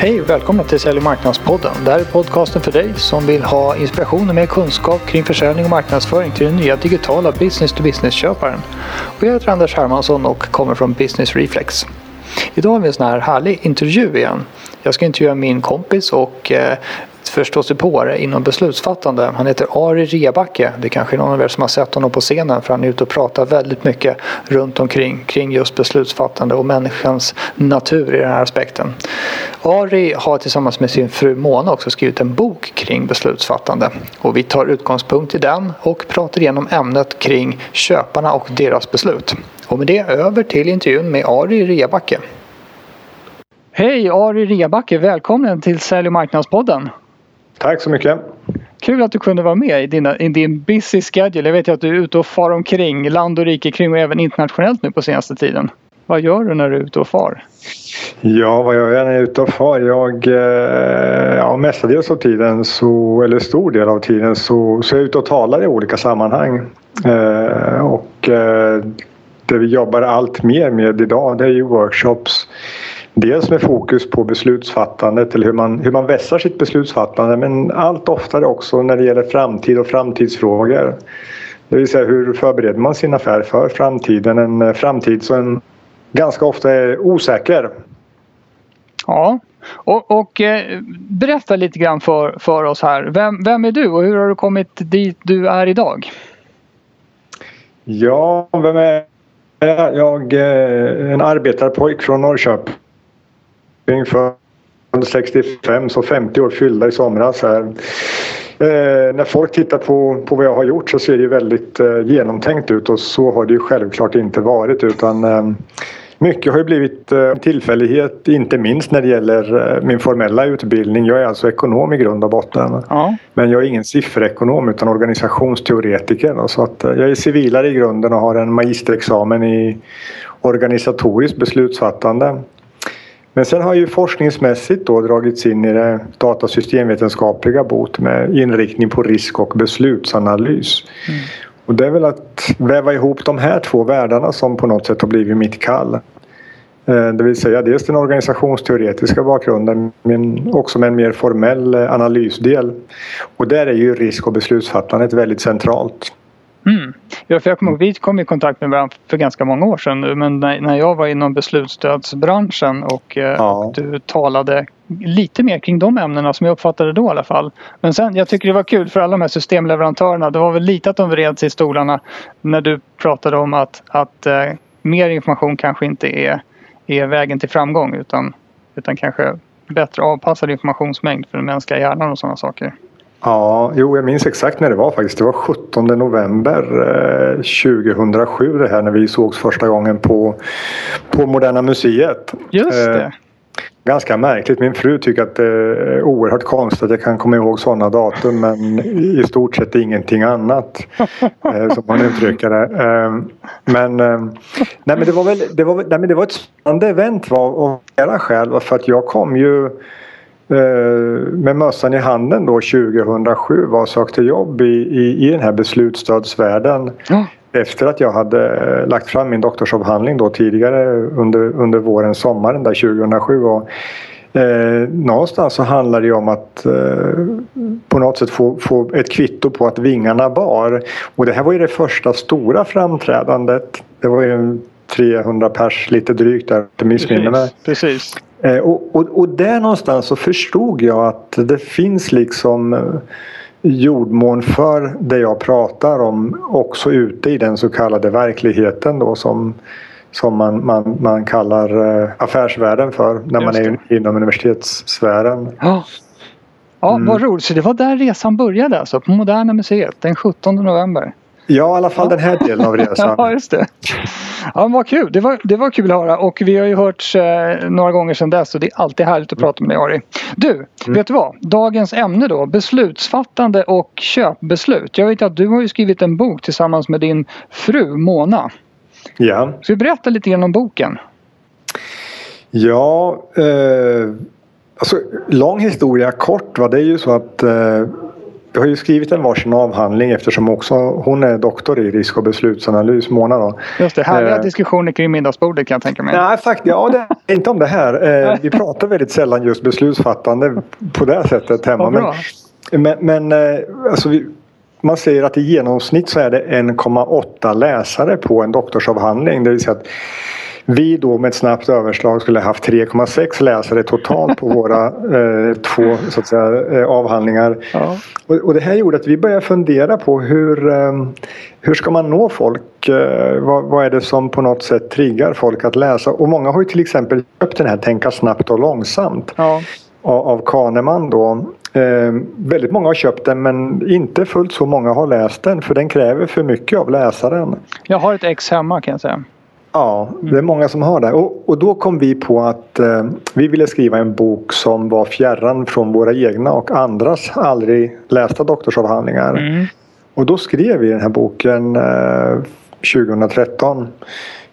Hej och välkomna till Sälj och marknadspodden. Det här är podcasten för dig som vill ha inspiration och mer kunskap kring försäljning och marknadsföring till den nya digitala business-to-business-köparen. Och jag heter Anders Hermansson och kommer från Business Reflex. Idag har vi en sån här härlig intervju igen. Jag ska intervjua min kompis och eh, förståsigpåare inom beslutsfattande. Han heter Ari Rebacke. Det kanske är någon av er som har sett honom på scenen för han är ute och pratar väldigt mycket runt omkring kring just beslutsfattande och människans natur i den här aspekten. Ari har tillsammans med sin fru Mona också skrivit en bok kring beslutsfattande och vi tar utgångspunkt i den och pratar igenom ämnet kring köparna och deras beslut. Och med det över till intervjun med Ari Rebacke. Hej Ari Rebacke, välkommen till Sälj och marknadspodden. Tack så mycket. Kul att du kunde vara med i, dina, i din busy schedule. Jag vet ju att du är ute och far omkring land och rike kring och även internationellt nu på senaste tiden. Vad gör du när du är ute och far? Ja, vad gör jag när jag är ute och far? Jag, eh, ja, mestadels av tiden, så, eller stor del av tiden, så, så är jag ute och talar i olika sammanhang. Eh, och eh, det vi jobbar allt mer med idag det är ju workshops Dels med fokus på beslutsfattandet eller hur man, hur man vässar sitt beslutsfattande men allt oftare också när det gäller framtid och framtidsfrågor. Det vill säga hur förbereder man sin affär för framtiden? En framtid som ganska ofta är osäker. Ja, och, och eh, berätta lite grann för, för oss här. Vem, vem är du och hur har du kommit dit du är idag? Ja, vem är jag? Jag är en arbetarpojk från Norrköping för 65 så 50 år fyllda i somras här. Eh, när folk tittar på, på vad jag har gjort så ser det väldigt eh, genomtänkt ut och så har det ju självklart inte varit utan eh, mycket har ju blivit eh, tillfällighet, inte minst när det gäller eh, min formella utbildning. Jag är alltså ekonom i grund och botten. Ja. Men jag är ingen sifferekonom utan organisationsteoretiker. Så att eh, jag är civilare i grunden och har en magisterexamen i organisatoriskt beslutsfattande. Men sen har ju forskningsmässigt då dragits in i det datasystemvetenskapliga bot med inriktning på risk och beslutsanalys. Mm. Och det är väl att väva ihop de här två världarna som på något sätt har blivit mitt kall. Eh, det vill säga dels den organisationsteoretiska bakgrunden men också med en mer formell eh, analysdel. Och där är ju risk och beslutsfattandet väldigt centralt. Mm. Ja, för jag kommer ihåg, vi kom i kontakt med varandra för ganska många år sedan nu men när, när jag var inom beslutsstödsbranschen och eh, ja. du talade lite mer kring de ämnena som jag uppfattade då i alla fall. Men sen, jag tycker det var kul för alla de här systemleverantörerna. Det var väl lite att de vred sig i stolarna när du pratade om att, att eh, mer information kanske inte är, är vägen till framgång utan, utan kanske bättre avpassad informationsmängd för den mänskliga hjärnan och sådana saker. Ja, jo, jag minns exakt när det var faktiskt. Det var 17 november eh, 2007 det här när vi sågs första gången på, på Moderna Museet. Just det. Eh, ganska märkligt. Min fru tycker att det är oerhört konstigt att jag kan komma ihåg sådana datum men i stort sett ingenting annat. eh, som man uttrycker det. Eh, men, eh, nej, men det var väl det var, nej, men det var ett spännande event av flera skäl. För att jag kom ju Eh, med mössan i handen då 2007 var och sökte jobb i, i, i den här beslutsstödsvärlden. Ja. Efter att jag hade eh, lagt fram min doktorsavhandling då tidigare under, under våren, sommaren där 2007. Och, eh, någonstans så handlar det om att eh, på något sätt få, få ett kvitto på att vingarna bar. Och det här var ju det första stora framträdandet. Det var ju 300 pers lite drygt där, inte missminner mig. Precis. Eh, och, och, och där någonstans så förstod jag att det finns liksom eh, jordmån för det jag pratar om också ute i den så kallade verkligheten då som, som man, man, man kallar eh, affärsvärlden för när man är inom universitetssfären. Ja, ja mm. vad roligt. Så det var där resan började alltså, på Moderna Museet den 17 november. Ja, i alla fall ja. den här delen av resan. ja, just det. Ja, vad kul. Det var, det var kul att höra och vi har ju hört eh, några gånger sedan dess och det är alltid härligt att mm. prata med dig Ari. Du, mm. vet du vad? Dagens ämne då, beslutsfattande och köpbeslut. Jag vet att du har ju skrivit en bok tillsammans med din fru Mona. Ja. Ska vi berätta lite grann om boken? Ja, eh, alltså lång historia kort. Va? Det är ju så att eh, vi har ju skrivit en varsin avhandling eftersom också hon är doktor i risk och beslutsanalys, Mona. Då. Just det, härliga eh, diskussioner kring middagsbordet kan jag tänka mig. Nej, faktiskt, ja, det inte om det här. Eh, vi pratar väldigt sällan just beslutsfattande på det sättet hemma. Men, men, men eh, alltså vi, man säger att i genomsnitt så är det 1,8 läsare på en doktorsavhandling. Det vill säga att vi då med ett snabbt överslag skulle haft 3,6 läsare totalt på våra eh, två så att säga, eh, avhandlingar. Ja. Och, och, det här gjorde att vi började fundera på hur, eh, hur ska man nå folk? Eh, vad, vad, är det som på något sätt triggar folk att läsa? Och många har ju till exempel köpt den här Tänka snabbt och långsamt. Ja. Av, av Kahneman då. Eh, väldigt många har köpt den men inte fullt så många har läst den för den kräver för mycket av läsaren. Jag har ett ex hemma kan jag säga. Ja, det är många som har det. Och, och då kom vi på att eh, vi ville skriva en bok som var fjärran från våra egna och andras aldrig lästa doktorsavhandlingar. Mm. Och då skrev vi den här boken eh, 2013.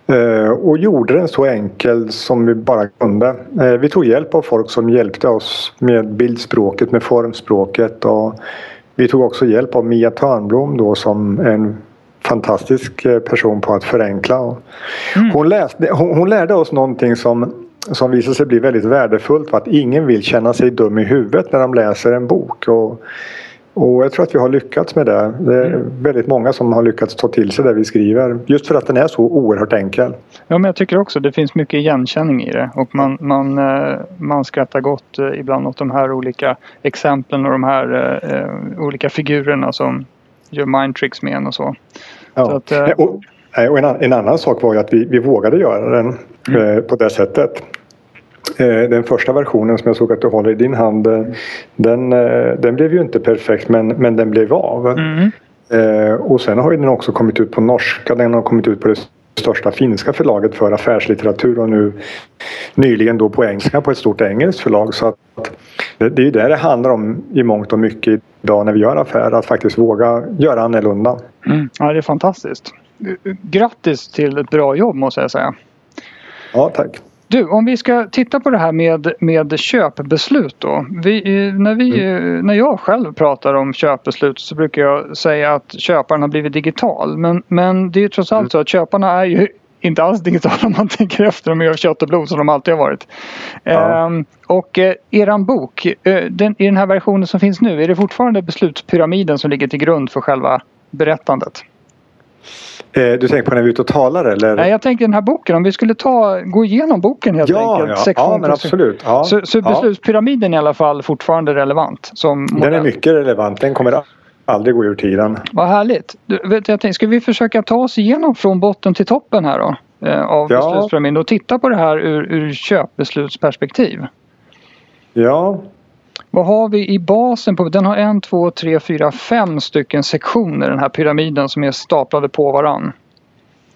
Eh, och gjorde den så enkel som vi bara kunde. Eh, vi tog hjälp av folk som hjälpte oss med bildspråket, med formspråket. Och vi tog också hjälp av Mia Törnblom då som en fantastisk eh, person på att förenkla. Mm. Hon, läste, hon, hon, lärde oss någonting som, som visade sig bli väldigt värdefullt. Att ingen vill känna sig dum i huvudet när de läser en bok. Och, och jag tror att vi har lyckats med det. Det är mm. väldigt många som har lyckats ta till sig det vi skriver. Just för att den är så oerhört enkel. Ja men jag tycker också det finns mycket igenkänning i det. Och man, man, eh, man skrattar gott eh, ibland åt de här olika exemplen och de här eh, olika figurerna som gör mindtricks med en och så. Ja. Att, eh... och, och en, en, annan sak var ju att vi, vi vågade göra den mm. eh, på det sättet. Eh, den första versionen som jag såg att du håller i din hand eh, den, den blev ju inte perfekt men, men den blev av. Mm. Och sen har ju den också kommit ut på norska, den har kommit ut på det största finska förlaget för affärslitteratur och nu nyligen då på engelska på ett stort engelskt förlag. Så att det, är ju det det handlar om i mångt och mycket idag när vi gör affärer, att faktiskt våga göra annorlunda. Mm. Ja, det är fantastiskt. Grattis till ett bra jobb måste jag säga. Ja, tack. Du, om vi ska titta på det här med, med köpbeslut då. Vi, när, vi, mm. när jag själv pratar om köpbeslut så brukar jag säga att köparen har blivit digital. Men, men det är ju trots allt mm. så att köparna är ju inte alls digitala om man tänker efter. De är av kött och blod som de alltid har varit. Ja. Ehm, och eh, eran bok, eh, den, i den här versionen som finns nu, är det fortfarande beslutspyramiden som ligger till grund för själva berättandet? Eh, du tänker på när vi är ute och talar eller? Nej, jag tänker den här boken. Om vi skulle ta, gå igenom boken helt ja, enkelt. Ja, ja men absolut. Ja, så, så beslutspyramiden är i alla fall fortfarande relevant? Som den är mycket relevant. Den kommer aldrig gå ur tiden. Vad härligt. Du, vet, jag tänkte, ska vi försöka ta oss igenom från botten till toppen här då? Eh, av ja. beslutspyramiden och titta på det här ur, ur köpbeslutsperspektiv. Ja. Vad har vi i basen? på Den har en, två, tre, fyra, fem stycken sektioner den här pyramiden som är staplade på varann.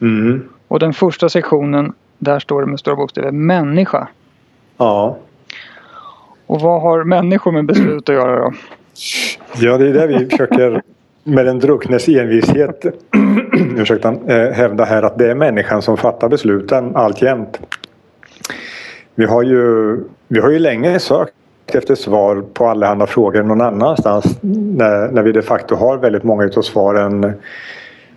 Mm. Och den första sektionen, där står det med stora bokstäver människa. Ja. Och vad har människor med beslut att göra då? Ja, det är det vi försöker med den drucknes envishet ursäkta, eh, hävda här att det är människan som fattar besluten alltjämt. Vi har ju, vi har ju länge sökt efter svar på allehanda frågor någon annanstans när, när vi de facto har väldigt många av svaren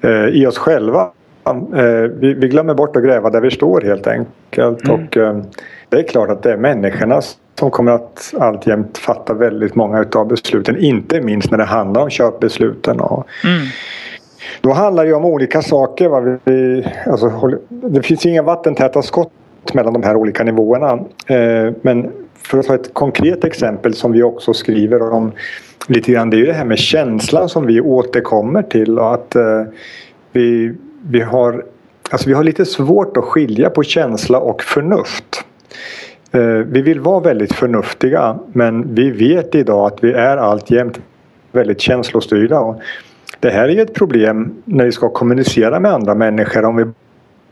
eh, i oss själva. Eh, vi, vi, glömmer bort att gräva där vi står helt enkelt. Mm. Och, eh, det är klart att det är människorna som kommer att alltjämt fatta väldigt många av besluten. Inte minst när det handlar om köpbesluten. Och mm. Då handlar det om olika saker. Va? Vi, alltså, det finns inga vattentäta skott mellan de här olika nivåerna. Eh, men för att ta ett konkret exempel som vi också skriver om lite grann. Det är ju det här med känslan som vi återkommer till. Och att eh, vi, vi, har, alltså vi har lite svårt att skilja på känsla och förnuft. Eh, vi vill vara väldigt förnuftiga men vi vet idag att vi är alltjämt väldigt känslostyrda. Det här är ju ett problem när vi ska kommunicera med andra människor om vi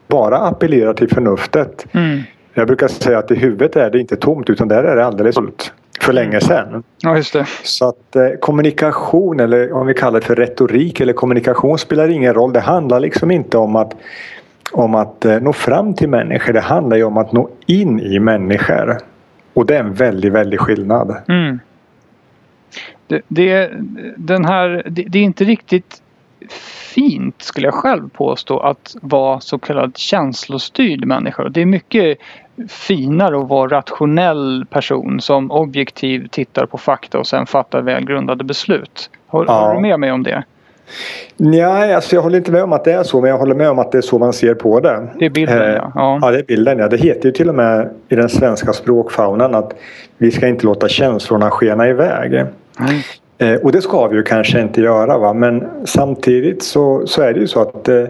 bara appellerar till förnuftet. Mm. Jag brukar säga att i huvudet är det inte tomt utan där är det alldeles fullt. För länge sedan. Ja, just det. Så att eh, kommunikation eller om vi kallar det för retorik eller kommunikation spelar ingen roll. Det handlar liksom inte om att, om att eh, nå fram till människor. Det handlar ju om att nå in i människor. Och det är en väldigt, väldigt skillnad. Mm. Det, det, den här, det, det är inte riktigt fint skulle jag själv påstå att vara så kallad känslostyrd människa. Det är mycket finare att vara rationell person som objektiv tittar på fakta och sen fattar välgrundade beslut. Håller ja. du med mig om det? Nej, alltså jag håller inte med om att det är så men jag håller med om att det är så man ser på det. Det är bilden eh, ja. ja. Ja, det är bilden ja. Det heter ju till och med i den svenska språkfaunan att vi ska inte låta känslorna skena iväg. Mm. Eh, och det ska vi ju kanske inte göra va? men samtidigt så, så är det ju så att eh,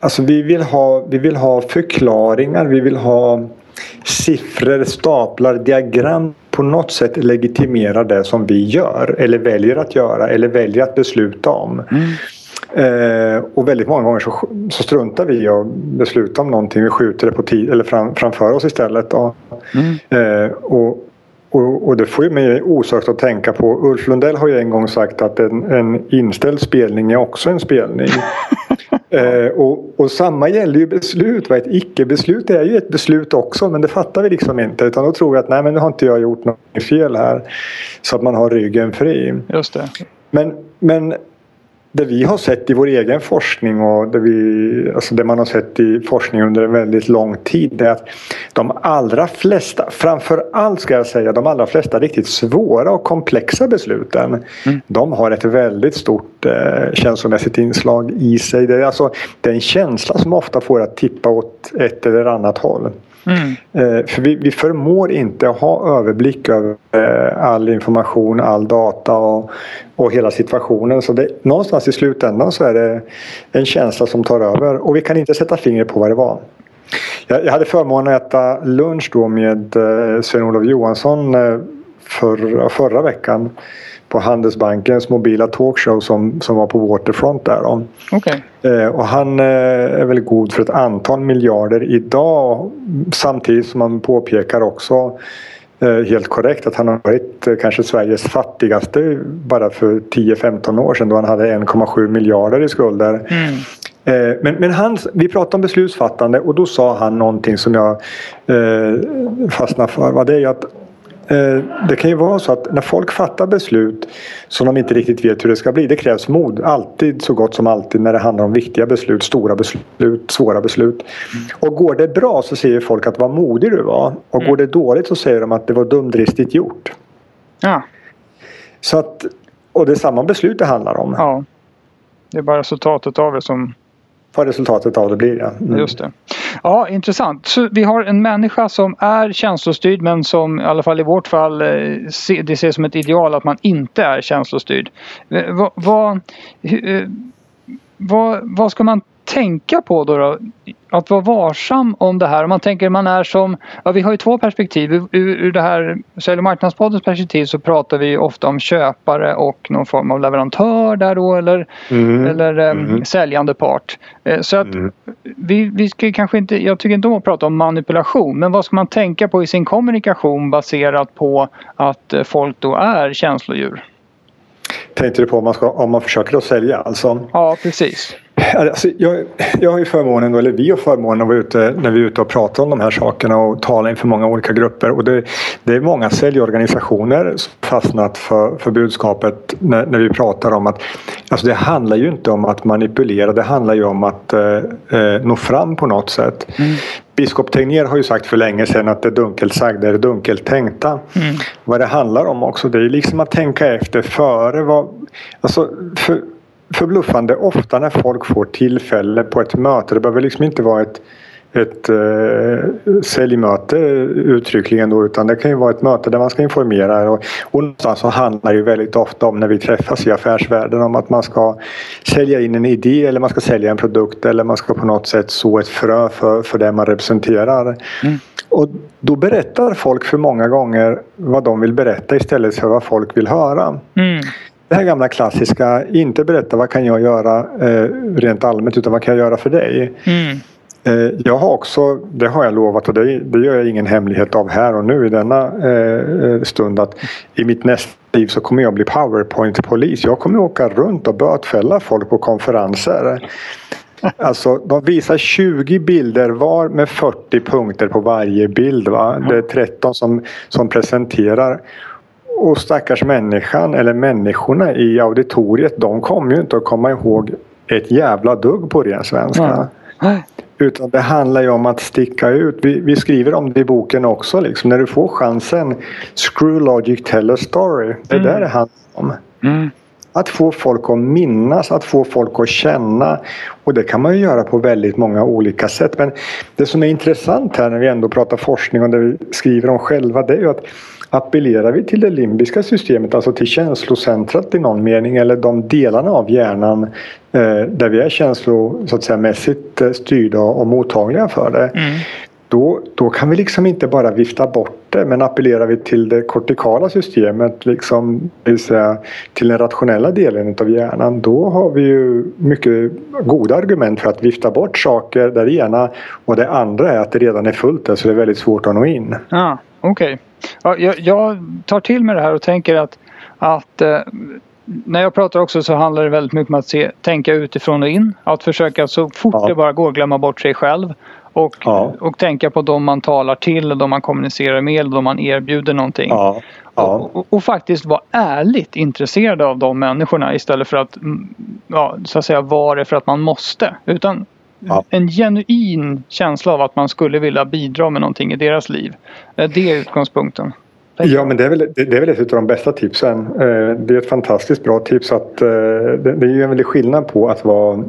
alltså vi, vill ha, vi vill ha förklaringar, vi vill ha siffror, staplar, diagram på något sätt legitimerar det som vi gör eller väljer att göra eller väljer att besluta om. Mm. Eh, och väldigt många gånger så, så struntar vi i att besluta om någonting. Vi skjuter det på tid, eller fram, framför oss istället. Mm. Eh, och, och, och, det får ju mig osökt att tänka på Ulf Lundell har ju en gång sagt att en, en inställd spelning är också en spelning. eh, och, och, samma gäller ju beslut. Va? Ett icke-beslut är ju ett beslut också men det fattar vi liksom inte. Utan då tror vi att nej men nu har inte jag gjort något fel här. Så att man har ryggen fri. Just det. Men, men det vi har sett i vår egen forskning och det, vi, alltså det man har sett i forskning under en väldigt lång tid är att de allra flesta, framför allt ska jag säga de allra flesta riktigt svåra och komplexa besluten mm. de har ett väldigt stort eh, känslomässigt inslag i sig. Det är, alltså, det är en känsla som ofta får att tippa åt ett eller annat håll. Mm. Eh, för vi, vi förmår inte ha överblick över eh, all information, all data och, och hela situationen. Så det, någonstans i slutändan så är det en känsla som tar över och vi kan inte sätta fingret på vad det var. Jag, jag hade förmånen att äta lunch då med eh, Sven-Olof Johansson eh, för, förra veckan på Handelsbankens mobila talkshow som, som var på Waterfront där. Okay. Eh, och han eh, är väl god för ett antal miljarder idag samtidigt som man påpekar också eh, helt korrekt att han har varit kanske Sveriges fattigaste bara för 10-15 år sedan då han hade 1,7 miljarder i skulder. Mm. Men, men han, vi pratade om beslutsfattande och då sa han någonting som jag eh, fastnade för. Det är att Eh, det kan ju vara så att när folk fattar beslut som de inte riktigt vet hur det ska bli. Det krävs mod, alltid så gott som alltid när det handlar om viktiga beslut, stora beslut, svåra beslut. Mm. Och går det bra så säger folk att vad modig du var. Och mm. går det dåligt så säger de att det var dumdristigt gjort. Ja. Så att, och det är samma beslut det handlar om. Ja. Det är bara resultatet av det som vad resultatet av det blir. Ja. Mm. Just det. Ja, intressant. Så vi har en människa som är känslostyrd men som i alla fall i vårt fall eh, det ses som ett ideal att man inte är känslostyrd. Eh, vad, vad, eh, vad, vad ska man tänka på då, då? Att vara varsam om det här. Om man tänker man är som, ja, vi har ju två perspektiv. Ur, ur det här Sälj och marknadspoddens perspektiv så pratar vi ofta om köpare och någon form av leverantör där då eller, mm. eller mm. säljande part. Eh, så att mm. vi, vi ska kanske inte, jag tycker inte om att prata om manipulation men vad ska man tänka på i sin kommunikation baserat på att eh, folk då är känslodjur? Tänkte du på om man, ska, om man försöker att sälja alltså? Ja precis. Alltså, jag, jag har ju förmånen, eller vi har förmånen att vara ute när vi är ute och pratar om de här sakerna och tala inför många olika grupper. Och det, det är många säljorganisationer som fastnat för, för budskapet när, när vi pratar om att alltså det handlar ju inte om att manipulera, det handlar ju om att eh, eh nå fram på något sätt. Mm. Biskop Tegnér har ju sagt för länge sedan att det dunkelt sagda är det dunkelt tänkta. Mm. Vad det handlar om också det är liksom att tänka efter före. Vad, alltså för, förbluffande ofta när folk får tillfälle på ett möte. Det behöver liksom inte vara ett, ett eh, säljmöte uttryckligen då utan det kan ju vara ett möte där man ska informera och, och någonstans så handlar det ju väldigt ofta om när vi träffas i affärsvärlden om att man ska sälja in en idé eller man ska sälja en produkt eller man ska på något sätt så ett frö för, för det man representerar. Mm. Och då berättar folk för många gånger vad de vill berätta istället för vad folk vill höra. Mm det här gamla klassiska, inte berätta vad kan jag göra eh, rent allmänt utan vad kan jag göra för dig. Mm. Eh, jag har också, det har jag lovat och det, det, gör jag ingen hemlighet av här och nu i denna eh, eh stund att i mitt nästa liv så kommer jag bli powerpoint-polis. Jag kommer åka runt och bötfälla folk på konferenser. Alltså de visar 20 bilder var med 40 punkter på varje bild. Va? Det är 13 som, som presenterar. Och stackars människan eller människorna i auditoriet de kommer ju inte att komma ihåg ett jävla dugg på ren svenska. Nej. Utan det handlar ju om att sticka ut. Vi, vi skriver om det i boken också. Liksom. När du får chansen. Screw logic, tell a story. Det är Mm. där det handlar om. Mm. Att få folk att minnas, att få folk att känna. Och det kan man ju göra på väldigt många olika sätt. Men det som är intressant här när vi ändå pratar forskning och det vi skriver om själva det är ju att appellerar vi till det limbiska systemet, alltså till känslocentrat i någon mening eller de delarna av hjärnan eh, där vi är känslo, så att säga, mässigt eh, styrda och mottagliga för det. Mm. Då, då kan vi liksom inte bara vifta bort det men appellerar vi till det kortikala systemet, liksom, det vill säga till den rationella delen av hjärnan, då har vi ju mycket goda argument för att vifta bort saker där det ena och det andra är att det redan är fullt där så det är väldigt svårt att nå in. Ja, okej. Ja, jag, jag tar till mig det här och tänker att, att eh, när jag pratar också så handlar det väldigt mycket om att se, tänka utifrån och in. Att försöka så fort Ja. det bara går glömma bort sig själv. Och, Ja. och tänka på de man talar till, de man kommunicerar med, de man erbjuder någonting. Ja, ja. Och, och faktiskt vara ärligt intresserad av de människorna istället för att, mm, ja, så att säga, vara det för att man måste. Utan Ja. en genuin känsla av att man skulle vilja bidra med någonting i deras liv. Det är utgångspunkten. Ja men det är, väl, det är väl ett av de bästa tipsen. Eh, Det är ett fantastiskt bra tips att eh, det är ju en väldig skillnad på att vara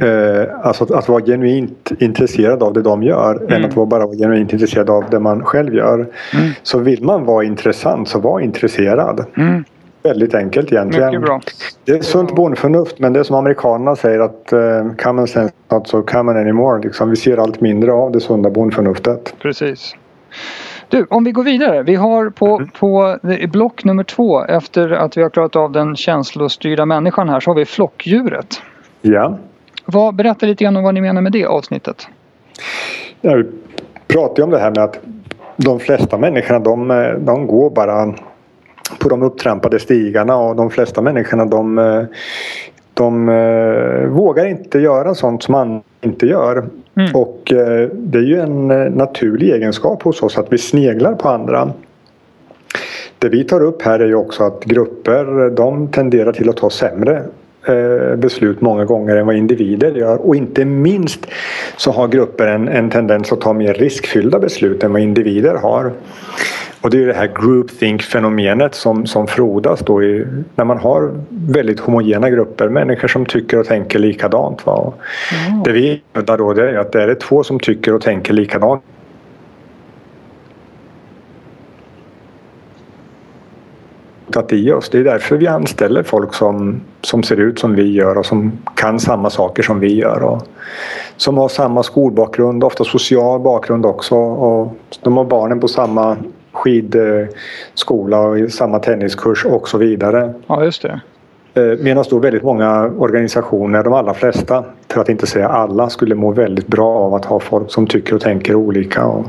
eh, Alltså att, att vara genuint intresserad av det de gör än Mm. att vara bara vara genuint intresserad av det man själv gör. Mm. Så vill man vara intressant så var intresserad. Mm, Väldigt enkelt egentligen. mycket bra. Det är sunt bondförnuft men det är som amerikanerna säger att uh, common sense not so common anymore. Liksom. Vi ser allt mindre av det sunda bondförnuftet. Precis. Du, om vi går vidare. Vi har på, Mm. på block nummer två efter att vi har klarat av den känslostyrda människan här så har vi flockdjuret. Ja. Vad, berätta lite grann om vad ni menar med det avsnittet. Ja, vi pratar ju om det här med att de flesta människorna de, eh, de går bara på de upptrampade stigarna och de flesta människorna de, eh, de eh, vågar inte göra sånt som man inte gör. Mm. Och eh, det är ju en naturlig egenskap hos oss att vi sneglar på andra. Det vi tar upp här är ju också att grupper de tenderar till att ta sämre beslut många gånger än vad individer gör. Och inte minst så har grupper en, en tendens att ta mer riskfyllda beslut än vad individer har. Och det är det här groupthink-fenomenet som, som frodas då i, när man har väldigt homogena grupper. Människor som tycker och tänker likadant. Va? Och Det vi hävdar då det är att det är det två som tycker och tänker likadant i oss. Det är därför vi anställer folk som, som ser ut som vi gör och som kan samma saker som vi gör. Och som har samma skolbakgrund, ofta social bakgrund också. Och de har barnen på samma skidskola och i samma tenniskurs och så vidare. Ja, just det. Eh, Medan då väldigt många organisationer, de allra flesta, för att inte säga alla, skulle må väldigt bra av att ha folk som tycker och tänker olika. Och,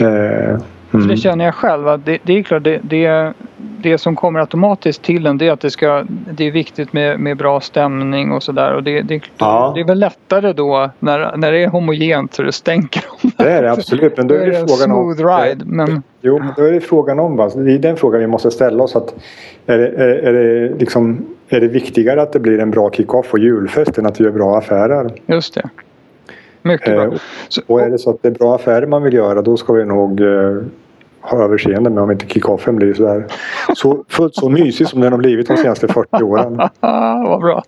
eh, För mm. det känner jag själv att det, det är klart det, det, det som kommer automatiskt till en det är att det, ska, det är viktigt med, med bra stämning och sådär. Det, det, Ja. det är väl lättare då när, när det är homogent så det stänker om Det är det absolut. Men Då är det frågan om... smooth ride. Men Jo, men då är det frågan om. Va? Det är den frågan vi måste ställa oss. Att är, det, är, är, det liksom, är det viktigare att det blir en bra kick-off och julfest än att vi gör bra affärer? just det. Mycket Eh, bra. Så, Och är det så att det är bra affärer man vill göra då ska vi nog eh, ha överseende med om inte kick-offen blir så, här, så fullt så mysig som den har blivit de senaste 40 åren. vad bra.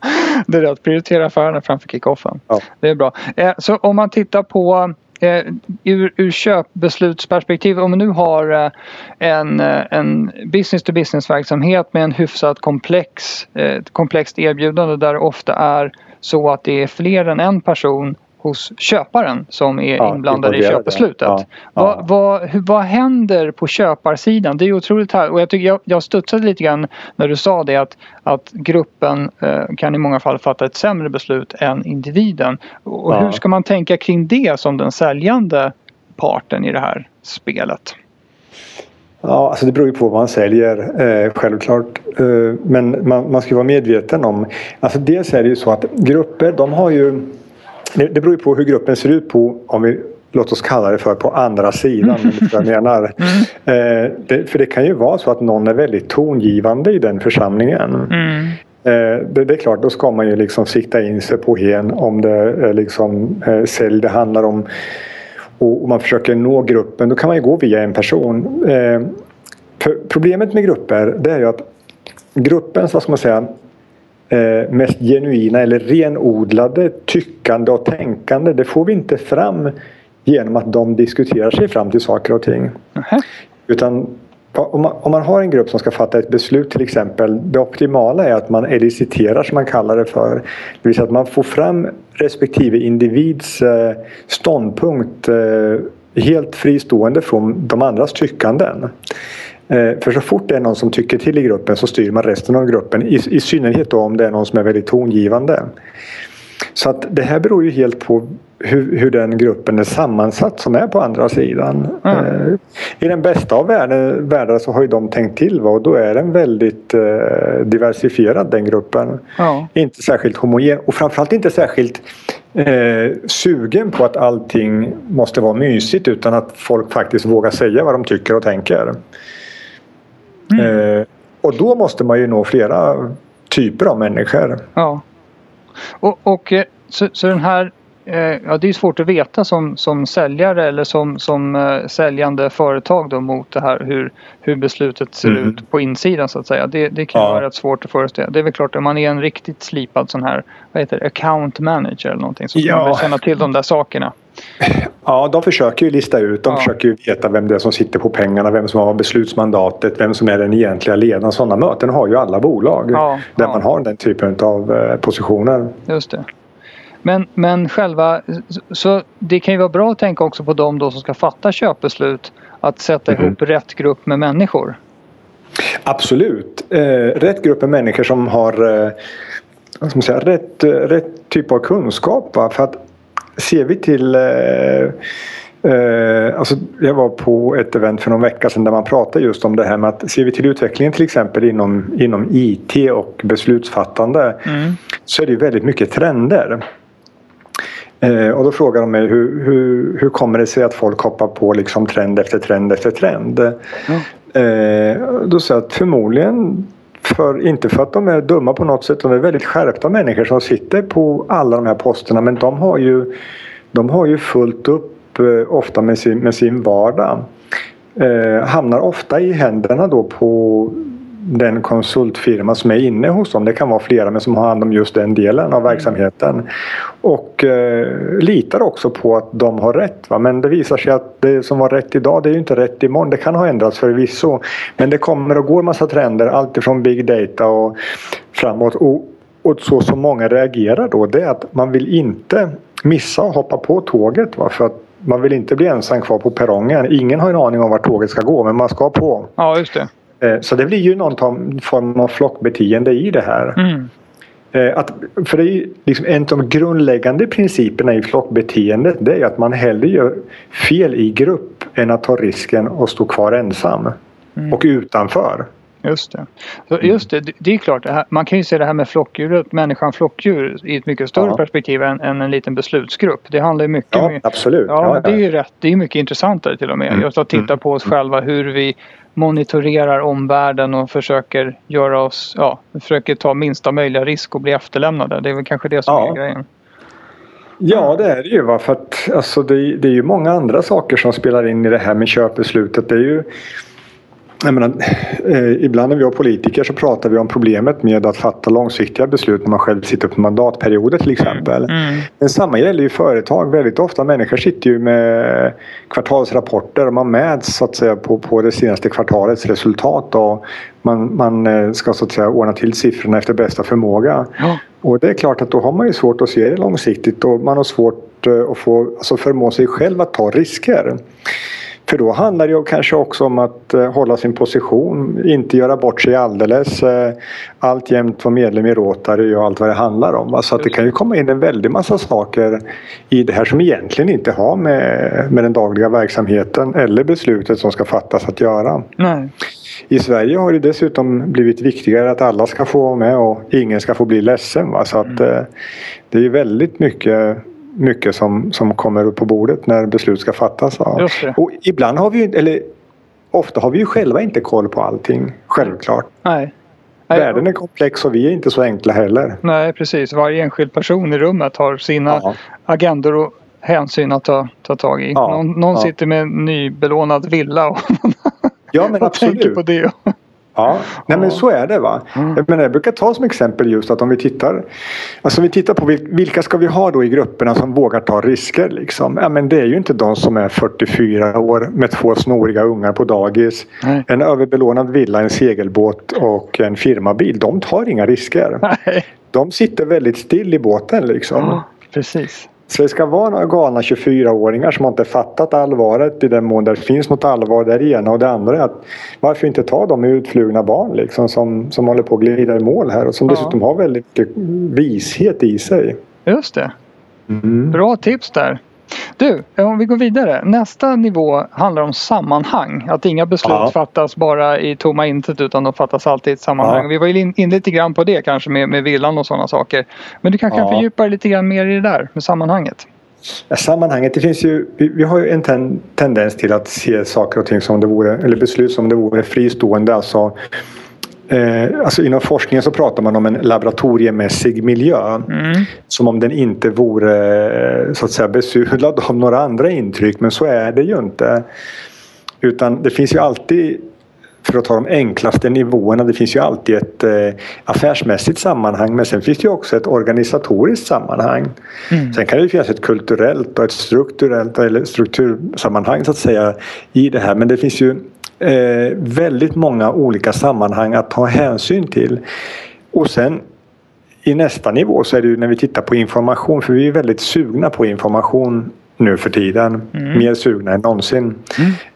Det är rätt. Prioritera affärerna framför kickoffen. Ja. Det är bra. Eh, så om man tittar på eh, ur, ur köpbeslutsperspektiv. Om man nu har eh, en, eh, en business to business verksamhet med en hyfsat komplex, eh, komplext erbjudande där det ofta är så att det är fler än en person hos köparen som är Ja, inblandad i köpbeslutet. Ja, ja. Vad, vad, vad händer på köparsidan? Det är otroligt här och jag, tycker jag, jag studsade lite grann när du sa det att, att gruppen eh, kan i många fall fatta ett sämre beslut än individen. Och Ja. hur ska man tänka kring det som den säljande parten i det här spelet? Ja, alltså det beror ju på vad man säljer eh, självklart. Eh, men man, man ska vara medveten om. Alltså dels är det ju så att grupper de har ju. Det, beror ju på hur gruppen ser ut på om vi låt oss kalla det för på andra sidan. jag menar. Mm. Eh, det, för det kan ju vara så att någon är väldigt tongivande i den församlingen. Mm. Eh, det, det, är klart, då ska man ju liksom sikta in sig på hen om det är liksom eh, sälj det handlar om och, man försöker nå gruppen. Då kan man ju gå via en person. Eh, problemet med grupper det är ju att gruppens, vad ska man säga, eh, mest genuina eller renodlade tyckande och tänkande det får vi inte fram genom att de diskuterar sig fram till saker och ting. Mm. Utan om man, om man, har en grupp som ska fatta ett beslut till exempel. Det optimala är att man eliciterar som man kallar det för. Det vill säga att man får fram respektive individs eh, ståndpunkt eh, helt fristående från de andras tyckanden. Eh, för så fort det är någon som tycker till i gruppen så styr man resten av gruppen. I, i synnerhet om det är någon som är väldigt tongivande. Så att det här beror ju helt på hur, hur den gruppen är sammansatt som är på andra sidan. Mm. I den bästa av världar så har ju de tänkt till va? och då är den väldigt eh, diversifierad den gruppen. Mm. Inte särskilt homogen och framförallt inte särskilt eh, sugen på att allting måste vara mysigt utan att folk faktiskt vågar säga vad de tycker och tänker. Mm. Eh, och då måste man ju nå flera typer av människor. Ja. Och, och eh, så, så den här Ja, det är svårt att veta som, som säljare eller som, som uh, säljande företag då mot det här hur, hur beslutet ser mm. ut på insidan så att säga. Det, det kan ja. vara rätt svårt att föreställa. Det är väl klart om man är en riktigt slipad sån här vad heter det, account manager eller någonting så ska ja. man väl känna till de där sakerna. Ja, de försöker ju lista ut. De ja. försöker ju veta vem det är som sitter på pengarna, vem som har beslutsmandatet, vem som är den egentliga ledaren. Sådana möten har ju alla bolag där man har den typen av eh, positioner. Just det. Men, men själva, så det kan ju vara bra att tänka också på de då som ska fatta köpbeslut. Att sätta mm. ihop rätt grupp med människor. Absolut. Eh, rätt grupp med människor som har eh, man säga, rätt, rätt typ av kunskap. Va? För att ser vi till eh, eh, alltså jag var på ett event för någon vecka sedan där man pratade just om det här med att ser vi till utvecklingen till exempel inom, inom IT och beslutsfattande mm. så är det väldigt mycket trender. Eh, och då frågar de mig hur, hur, hur kommer det sig att folk hoppar på liksom trend efter trend efter trend? Mm. Då säger jag att förmodligen för, inte för att de är dumma på något sätt, de är väldigt skärpta människor som sitter på alla de här posterna men de har ju, de har ju fullt upp eh, ofta med sin, med sin vardag. Eh, hamnar ofta i händerna då på den konsultfirma som är inne hos dem. Det kan vara flera men som har hand om just den delen av mm. verksamheten. Och eh, litar också på att de har rätt. Va? Men det visar sig att det som var rätt idag det är ju inte rätt imorgon. Det kan ha ändrats förvisso. Men det kommer och går massa trender alltifrån big data och framåt. Och, och så som många reagerar då det är att man vill inte missa att hoppa på tåget. Va? För att man vill inte bli ensam kvar på perrongen. Ingen har en aning om vart tåget ska gå men man ska på. Ja, just det. Eh, så det blir ju någon form av flockbeteende i det här. Mm. Eh, att, för det är liksom en av de grundläggande principerna i flockbeteendet det är att man hellre gör fel i grupp än att ta risken och stå kvar ensam mm. och utanför. Just det. Så just det, det är klart, man kan ju se det här med flockdjuret, människan flockdjur i ett mycket större ja. perspektiv än, än, en liten beslutsgrupp. Det handlar ju mycket Ja, absolut. Ja, ja, det är ju rätt. Det är mycket intressantare till och med. Mm. Just att titta mm. på oss själva hur vi monitorerar omvärlden och försöker göra oss, ja, försöker ta minsta möjliga risk och bli efterlämnade. Det är väl kanske det som ja. är grejen. Ja det är det ju. Va? För att, alltså, det, det, är ju många andra saker som spelar in i det här med köpbeslutet. Det är ju jag menar, eh, ibland när vi har politiker så pratar vi om problemet med att fatta långsiktiga beslut när man själv sitter på mandatperioder till exempel. Mm. Mm. Men samma gäller ju företag. Väldigt ofta människor sitter ju med kvartalsrapporter och man mäts så att säga på, på det senaste kvartalets resultat. Och man, man eh, ska så att säga ordna till siffrorna efter bästa förmåga. Ja. Och det är klart att då har man ju svårt att se det långsiktigt och man har svårt eh, att få, alltså förmå sig själv att ta risker. För då handlar det ju kanske också om att eh, hålla sin position, inte göra bort sig alldeles. Eh, alltjämt vara medlem i Rotary och allt vad det handlar om. Så att det kan ju komma in en väldig massa saker i det här som egentligen inte har med, med den dagliga verksamheten eller beslutet som ska fattas att göra. Nej. I Sverige har det dessutom blivit viktigare att alla ska få vara med och ingen ska få bli ledsen. Va? Så att, mm. Eh, det är väldigt mycket mycket som, som kommer upp på bordet när beslut ska fattas. Och ibland har vi ju, eller ofta har vi ju själva inte koll på allting. Självklart. Nej. Nej, Världen är komplex och vi är inte så enkla heller. Nej, precis. Varje enskild person i rummet har sina Ja. agendor och hänsyn att ta, ta tag i. Ja, Någon, någon ja. sitter med en nybelånad villa och, Ja men och tänker absolut. på det. Ja, nej men så är det va. Mm. Jag, menar, jag brukar ta som exempel just att om vi tittar Alltså vi tittar på vil- vilka ska vi ha då i grupperna som vågar ta risker liksom. Ja men det är ju inte de som är 44 år med två snoriga ungar på dagis. Nej. En överbelånad villa, en segelbåt och en firmabil. De tar inga risker. Nej. De sitter väldigt still i båten liksom. Ja, precis. Så det ska vara några galna 24-åringar som inte fattat allvaret i den mån det finns något allvar där ena och det andra är att varför inte ta de utflugna barn liksom som, som håller på att glida i mål här och som Ja. dessutom har väldigt mycket vishet i sig. Just det. Mm. Bra tips där. Du, om vi går vidare. Nästa nivå handlar om sammanhang. Att inga beslut Ja. fattas bara i tomma intet utan de fattas alltid i ett sammanhang. Ja. Vi var ju in, in lite grann på det kanske med, med villan och sådana saker. Men du kanske kan Ja. fördjupa dig lite grann mer i det där med sammanhanget. Ja, Sammanhanget, det finns ju, vi, vi har ju en ten, tendens till att se saker och ting som det vore, eller beslut som det vore fristående. Alltså, eh, alltså inom forskningen så pratar man om en laboratoriemässig miljö. Mm. Som om den inte vore eh, så att säga besudlad av några andra intryck men så är det ju inte. Utan det finns ju alltid för att ta de enklaste nivåerna. Det finns ju alltid ett eh, affärsmässigt sammanhang men sen finns det ju också ett organisatoriskt sammanhang. Mm. Sen kan det finnas ett kulturellt och ett strukturellt eller struktursammanhang så att säga i det här men det finns ju eh, väldigt många olika sammanhang att ta hänsyn till. Och sen i nästa nivå så är det ju när vi tittar på information för vi är väldigt sugna på information nu för tiden. Mm. Mer sugna än någonsin.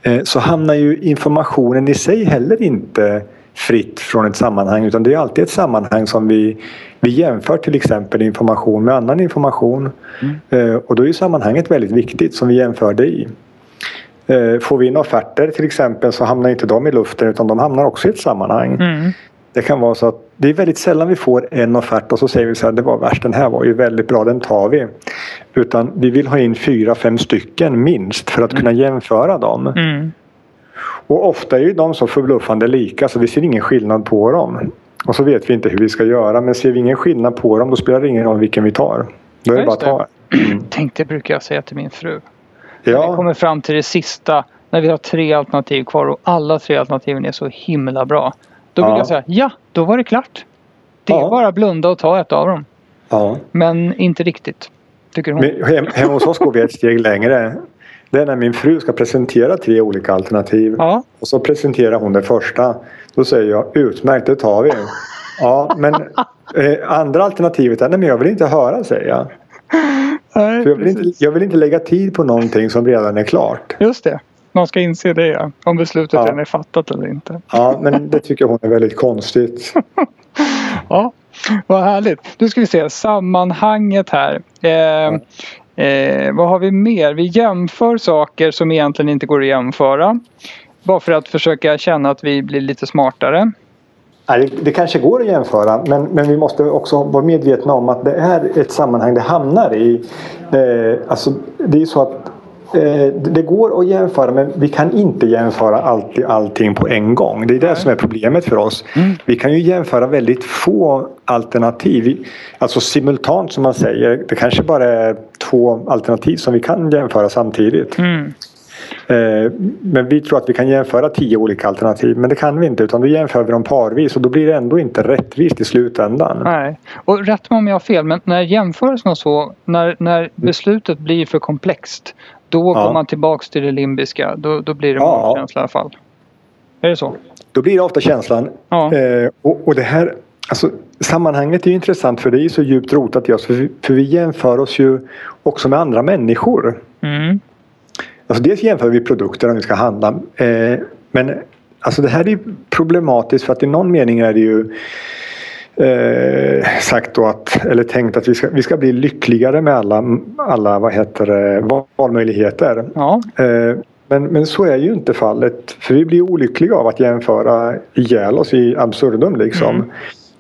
Eh, Så hamnar ju informationen i sig heller inte fritt från ett sammanhang utan det är alltid ett sammanhang som vi, vi jämför till exempel information med annan information. Eh, Och då är sammanhanget väldigt viktigt som vi jämför det i. Eh, Får vi in offerter till exempel så hamnar inte de i luften utan de hamnar också i ett sammanhang. Mm. Det kan vara så att det är väldigt sällan vi får en offert och så säger vi så här, det var värst, den här var ju väldigt bra, den tar vi. Utan vi vill ha in fyra, fem stycken minst för att kunna jämföra dem. Mm. Och ofta är ju de så förbluffande lika så vi ser ingen skillnad på dem. Och så vet vi inte hur vi ska göra men ser vi ingen skillnad på dem då spelar det ingen roll vilken vi tar. Då är det bara att ta. Tänk det brukar jag säga till min fru. När vi Ja, kommer fram till det sista. När vi har tre alternativ kvar och alla tre alternativen är så himla bra. Då brukar Ja. jag säga ja, då var det klart. Det är Ja. bara blunda och ta ett av dem. ja. Men inte riktigt. Tycker hon. Men hem, hemma hos oss går vi ett steg längre. Det är när min fru ska presentera tre olika alternativ. Ja. Och så presenterar hon det första. Då säger jag utmärkt, det tar vi. Ja, men eh, andra alternativet är nej men jag vill inte höra säger jag. Nej, jag, vill inte, jag vill inte lägga tid på någonting som redan är klart. Just det. Man ska inse det ja. Om beslutet Ja. redan är fattat eller inte. Ja, men det tycker hon är väldigt konstigt. Ja, vad härligt. Nu ska vi se sammanhanget här. Eh, eh, vad har vi mer? Vi jämför saker som egentligen inte går att jämföra. Bara för att försöka känna att vi blir lite smartare. Det, kanske går att jämföra men, men vi måste också vara medvetna om att det är ett sammanhang det hamnar i. Eh, alltså, det är så att eh, det- går att jämföra men vi kan inte jämföra alltid allting på en gång. Det är det som är problemet för oss. Vi kan ju jämföra väldigt få alternativ. Alltså simultant som man säger. Det kanske bara är två alternativ som vi kan jämföra samtidigt. Mm. Eh, Men vi tror att vi kan jämföra tio olika alternativ men det kan vi inte utan då jämför vi dem parvis och då blir det ändå inte rättvist i slutändan. Nej. Och rätt mig om jag har fel men när jämförelsen och så. När, när beslutet blir för komplext. Då Ja. går man tillbaks till det limbiska. Då, då blir det Ja. magkänsla i alla fall. Är det så? Då blir det ofta känslan. Ja. Eh, och, och det här alltså, sammanhanget är ju intressant för det är så djupt rotat i oss för vi, för vi jämför oss ju också med andra människor. Mm. Alltså dels jämför vi produkter om vi ska handla. Eh, men alltså det här är problematiskt för att i någon mening är det ju eh, sagt då att, eller tänkt att vi ska, vi ska bli lyckligare med alla, alla vad heter det, valmöjligheter. Ja. Eh, men, men så är ju inte fallet. För vi blir olyckliga av att jämföra ihjäl oss i absurdum liksom. Mm.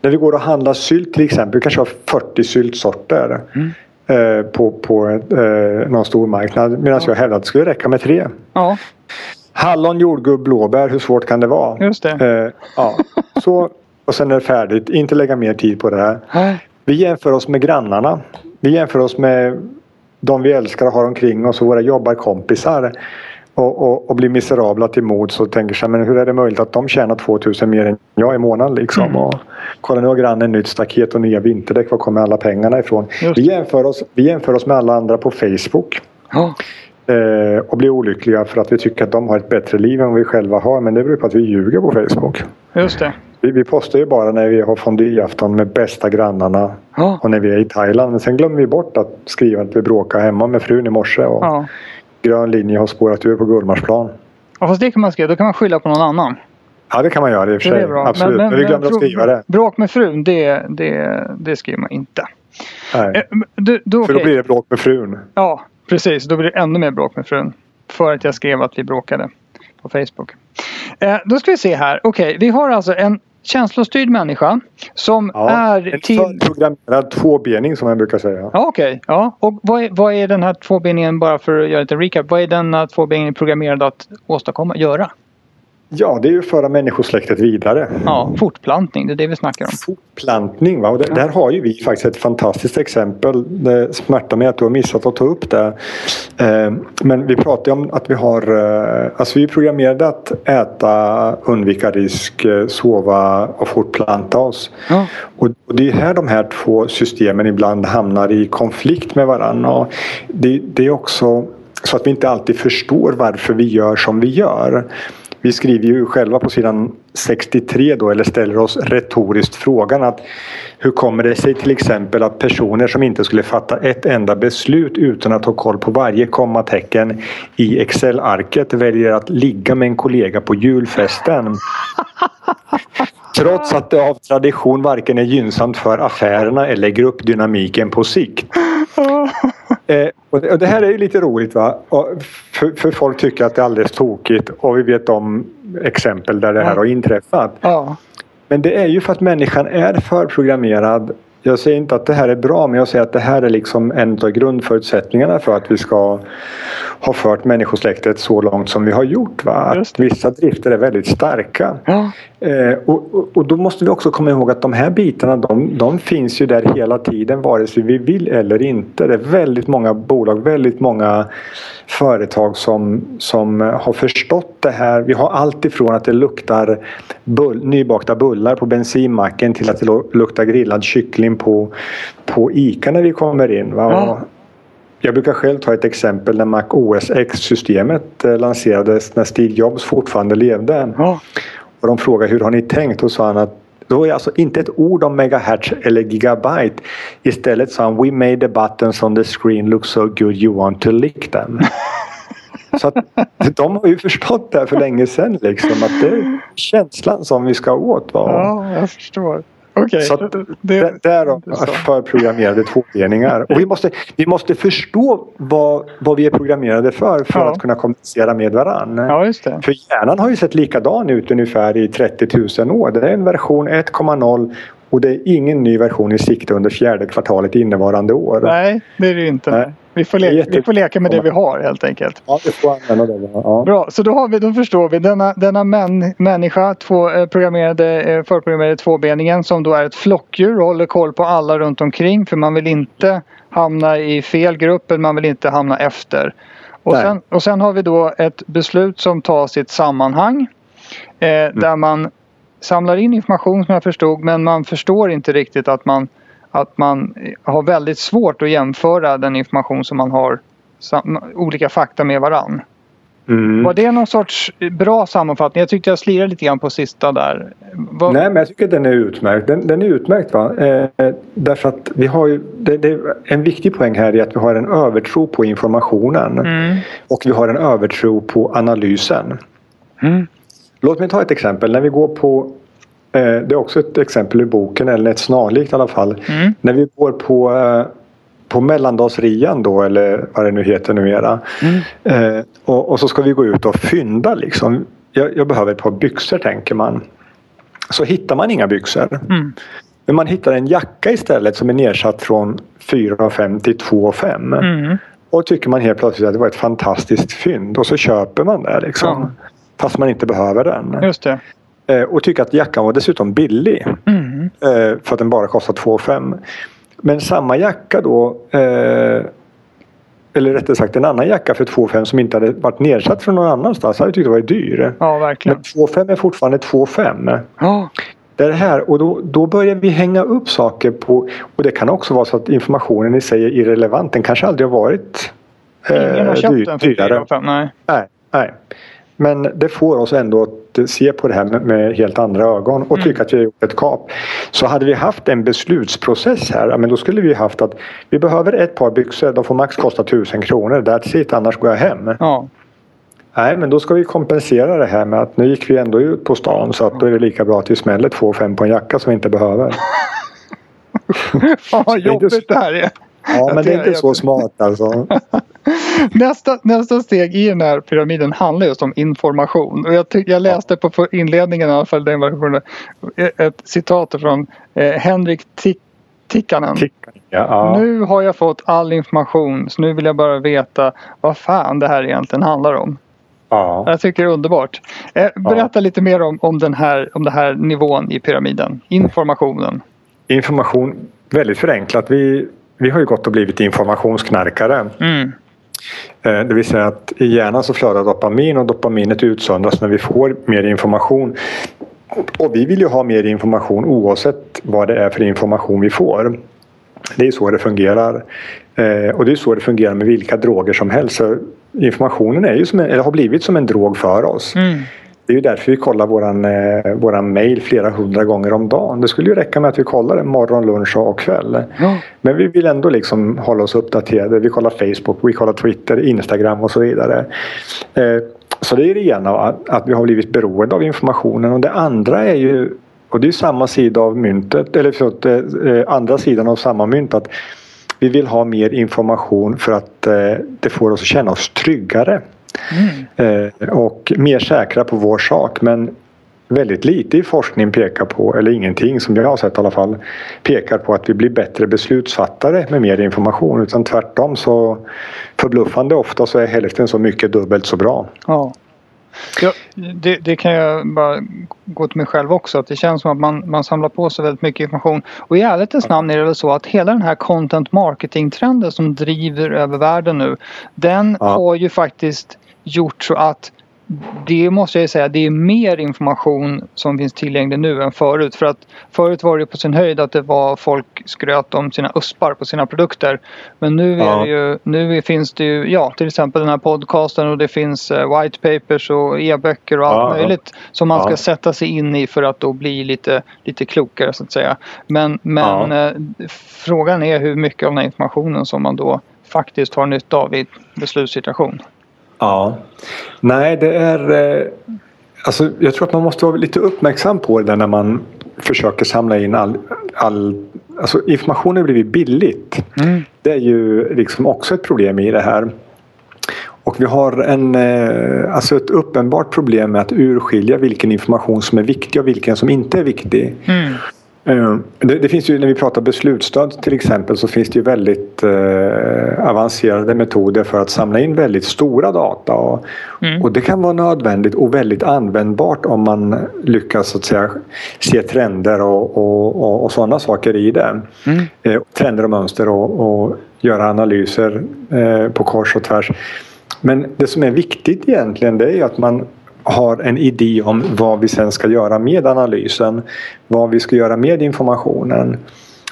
När vi går och handlar sylt till exempel, vi kanske har 40 syltsorter. Mm. Eh, på, på eh, någon stor marknad medan jag hävdade att det skulle räcka med tre. Ja, Hallon, jordgubb, blåbär, hur svårt kan det vara? just det. Eh, ja. Så, och sen är det färdigt, inte lägga mer tid på det här. Vi jämför oss med grannarna. Vi jämför oss med de vi älskar och har omkring oss och våra jobbarkompisar. Och, och, och blir miserabla till mods och tänker sig, men hur är det möjligt att de tjänar 2000 mer än jag i månaden liksom? Mm. Och, kolla nu har grannen nytt staket och nya vinterdäck, var kommer alla pengarna ifrån? Just Vi jämför, oss, vi jämför oss med alla andra på Facebook. Ja, Eh, och blir olyckliga för att vi tycker att de har ett bättre liv än vi själva har. Men det beror på att vi ljuger på Facebook. just det. Vi, vi postar ju bara när vi har fondyafton med bästa grannarna Ja, och när vi är i Thailand. Men sen glömmer vi bort att skriva att vi bråkade hemma med frun i morse och ja. Grön linje har spårat ur på Gullmarsplan. ja fast det kan man skriva. Då kan man skylla på någon annan. Ja, det kan man göra i och för sig. är bra. Absolut. Men, vi glömde att skriva det. Bråk med frun, det, det, det skriver man inte. Nej. Eh, men Du, du, För då blir det bråk med frun. Ja, precis. Då blir det ännu mer bråk med frun. För att jag skrev att vi bråkade på Facebook. Eh, då ska vi se här. Okej, vi har alltså en känslostyrd människa som Ja, är en till... förprogrammerad tvåbening som man brukar säga. Ja, okej. Ja. Och vad är, vad är den här tvåbeningen, bara för att göra lite recap, vad är denna tvåbeningen programmerad att åstadkomma, göra? Ja, det är ju att föra människosläktet vidare. Ja, fortplantning, det är det vi snackar om. Fortplantning. Va? Och där, där har ju vi faktiskt ett fantastiskt exempel. Det smärtar mig att du har missat att ta upp det. Eh, men vi pratar ju om att vi har... Eh, alltså vi är programmerade att äta, undvika risk, eh, sova och fortplanta oss. Ja. Och, och det är här de här två systemen ibland hamnar i konflikt med varandra. Det, det är också så att vi inte alltid förstår varför vi gör som vi gör. Vi skriver ju själva på sidan 63 då, eller ställer oss retoriskt frågan att hur kommer det sig till exempel att personer som inte skulle fatta ett enda beslut utan att ha koll på varje kommatecken i Excel-arket väljer att ligga med en kollega på julfesten? Trots att det av tradition varken är gynnsamt för affärerna eller gruppdynamiken på sikt. Eh, och, det, och det här är ju lite roligt va? För, för folk tycker att det är alldeles tokigt och vi vet om exempel där det här Ja. har inträffat. Ja. Men det är ju för att människan är förprogrammerad. Jag säger inte att det här är bra men jag säger att det här är liksom en av grundförutsättningarna för att vi ska ha fört människosläktet så långt som vi har gjort. Va? Att vissa drifter är väldigt starka. Ja. Eh, och, och, då måste vi också komma ihåg att de här bitarna de, de finns ju där hela tiden vare sig vi vill eller inte. Det är väldigt många bolag, väldigt många företag som, som har förstått det här. Vi har allt ifrån att det luktar bull, nybakta bullar på bensinmacken till att det lu- luktar grillad kyckling på, på ICA när vi kommer in. Jag brukar själv ta ett exempel när Mac OS X-systemet eh, lanserades när Steve Jobs fortfarande levde. Ja. Och de frågade hur har ni tänkt? Och sa han att då är alltså inte ett ord om megahertz eller gigabyte. Istället sa han We made the buttons on the screen look so good you want to lick them. Så att de har ju förstått det här för länge sedan liksom att det är känslan som vi ska åt. Va? ja, jag förstår. Okej. Så att det- Där- Därav förprogrammerade tvåbeningar. Och vi måste, vi måste förstå vad, vad vi är programmerade för för Ja. att kunna kommunicera med varandra. Ja. För hjärnan har ju sett likadan ut ungefär i 30 000 år. Det är en version 1,0 och det är ingen ny version i sikte under fjärde kvartalet innevarande år. Nej, det är det inte. Nej. Vi, får leka, vi får leka med det vi har helt enkelt. Ja, det får använda det. Ja. Bra, så då, har vi, då förstår vi denna, denna män, människa, två, eh, programmerade, eh, förprogrammerade tvåbeningen som då är ett flockdjur och håller koll på alla runt omkring för man vill inte hamna i fel grupp, eller man vill inte hamna efter. Och sen, och sen har vi då ett beslut som tas i ett sammanhang eh, Mm. där man samlar in information som jag förstod men man förstår inte riktigt att man, att man har väldigt svårt att jämföra den information som man har olika fakta med varann. Mm. Var det någon sorts bra sammanfattning? Jag tyckte jag slirade lite grann på sista där. Vad- Nej, men jag tycker den är utmärkt. Den, den är utmärkt va? Eh, därför att vi har ju, det, det, en viktig poäng här är att vi har en övertro på informationen. Mm. Och vi har en övertro på analysen. Mm. Låt mig ta ett exempel. När vi går på eh, det är också ett exempel i boken, eller ett snarlikt i alla fall. Mm. När vi går på, eh, på mellandagsrian då, eller vad det nu heter numera. Mm. Eh, och, och så ska vi gå ut och fynda liksom. Jag, jag behöver ett par byxor tänker man. Så hittar man inga byxor. Mm. Men man hittar en jacka istället som är nedsatt från 4,5 till 2,5. Mm. Och tycker man helt plötsligt att det var ett fantastiskt fynd och så köper man det liksom. Ja. Fast man inte behöver den. Just det. Eh, och tycker att jackan var dessutom billig. Mm. Eh, för att den bara kostar 2,5. Men samma jacka då eh, eller rättare sagt en annan jacka för 2,5 som inte hade varit nedsatt från någon annanstans hade jag tyckt det var dyr. Ja, Men verkligen. 2,5 är fortfarande 2,5. Ja. Det är det här och då, då börjar vi hänga upp saker på och det kan också vara så att informationen i sig är irrelevant. Den kanske aldrig har varit Ingen har köpt dyr- den för dyrare. 4 5. Nej. Nej, nej. Men det får oss ändå att se på det här med, helt andra ögon och Mm. tycka att vi har gjort ett kap. Så hade vi haft en beslutsprocess här, men då skulle vi haft att vi behöver ett par byxor, de får max kosta 1000 kronor, that's it, annars går jag hem. Ja. Nej, men då ska vi kompensera det här med att nu gick vi ändå ut på stan så att då är det lika bra att vi smäller två fem på en jacka som vi inte behöver. Fan vad jobbigt det här är. Ja, men det är Jag- inte så smart alltså. Nästa, nästa steg i den här pyramiden handlar just om information. Och jag, tyck, jag läste på för- inledningen i alla fall den versionen, ett citat från eh, Henrik Tick, Tikkanen. Ja, ja. Nu har jag fått all information så nu vill jag bara veta vad fan det här egentligen handlar om. ja. Jag tycker det är underbart. Eh, berätta lite mer om, om, den här, om den här nivån i pyramiden. Informationen. Information, väldigt förenklat. Vi, vi har ju gått och blivit informationsknarkare. Mm. Eh, Det vill säga att i hjärnan så flödar dopamin och dopaminet utsöndras när vi får mer information. Och vi vill ju ha mer information oavsett vad det är för information vi får. Det är så det fungerar. Eh, Och det är så det fungerar med vilka droger som helst. Så informationen är ju som en, eller har blivit som en drog för oss. Mm. Det är ju därför vi kollar våran, eh, våran mail flera hundra gånger om dagen. Det skulle ju räcka med att vi kollar det morgon, lunch och kväll. Ja. Men vi vill ändå liksom hålla oss uppdaterade. Vi kollar Facebook, vi kollar Twitter, Instagram och så vidare. Eh, så det är det ena, att- att vi har blivit beroende av informationen. Och det andra är ju, och det är samma sida av myntet, eller förlåt, eh, andra sidan av samma mynt. att Vi vill ha mer information för att eh, det får oss att känna oss tryggare. Mm. Eh, och mer säkra på vår sak. Men väldigt lite i forskning pekar på, eller ingenting som jag har sett i alla fall, pekar på att vi blir bättre beslutsfattare med mer information. Utan tvärtom så förbluffande ofta så är hälften så mycket dubbelt så bra. Ja. Ja, det, det kan jag bara gå till mig själv också. Att det känns som att man, man samlar på sig väldigt mycket information. Och i ärlighetens namn är det väl så att hela den här content marketing trenden som driver över världen nu. Den Ja. har ju faktiskt gjort så att det måste jag säga, det är mer information som finns tillgänglig nu än förut. För att förut var det på sin höjd att det var folk skröt om sina uspar på sina produkter. Men nu, är Ja. det ju, nu finns det ju, ja till exempel den här podcasten och det finns eh, white papers och e-böcker och allt ja. möjligt. Som man ska Ja. sätta sig in i för att då bli lite, lite klokare så att säga. Men, men eh, frågan är hur mycket av den här informationen som man då faktiskt har nytta av i beslutssituation. Ja. Nej, det är... Eh, alltså, jag tror att man måste vara lite uppmärksam på det där när man försöker samla in all... all alltså, information har blivit billigt. Mm. Det är ju liksom också ett problem i det här. Och vi har en, eh, alltså ett uppenbart problem med att urskilja vilken information som är viktig och vilken som inte är viktig. Mm. Eh, Det, det finns ju, när vi pratar beslutsstöd till exempel så finns det ju väldigt eh, avancerade metoder för att samla in väldigt stora data. Och, Mm. och det kan vara nödvändigt och väldigt användbart om man lyckas så att säga, se trender och, och, och, sådana saker i det. Mm. Eh, trender och mönster och, göra analyser eh, på kors och tvärs. Men det som är viktigt egentligen det är att man har en idé om vad vi sen ska göra med analysen. Vad vi ska göra med informationen.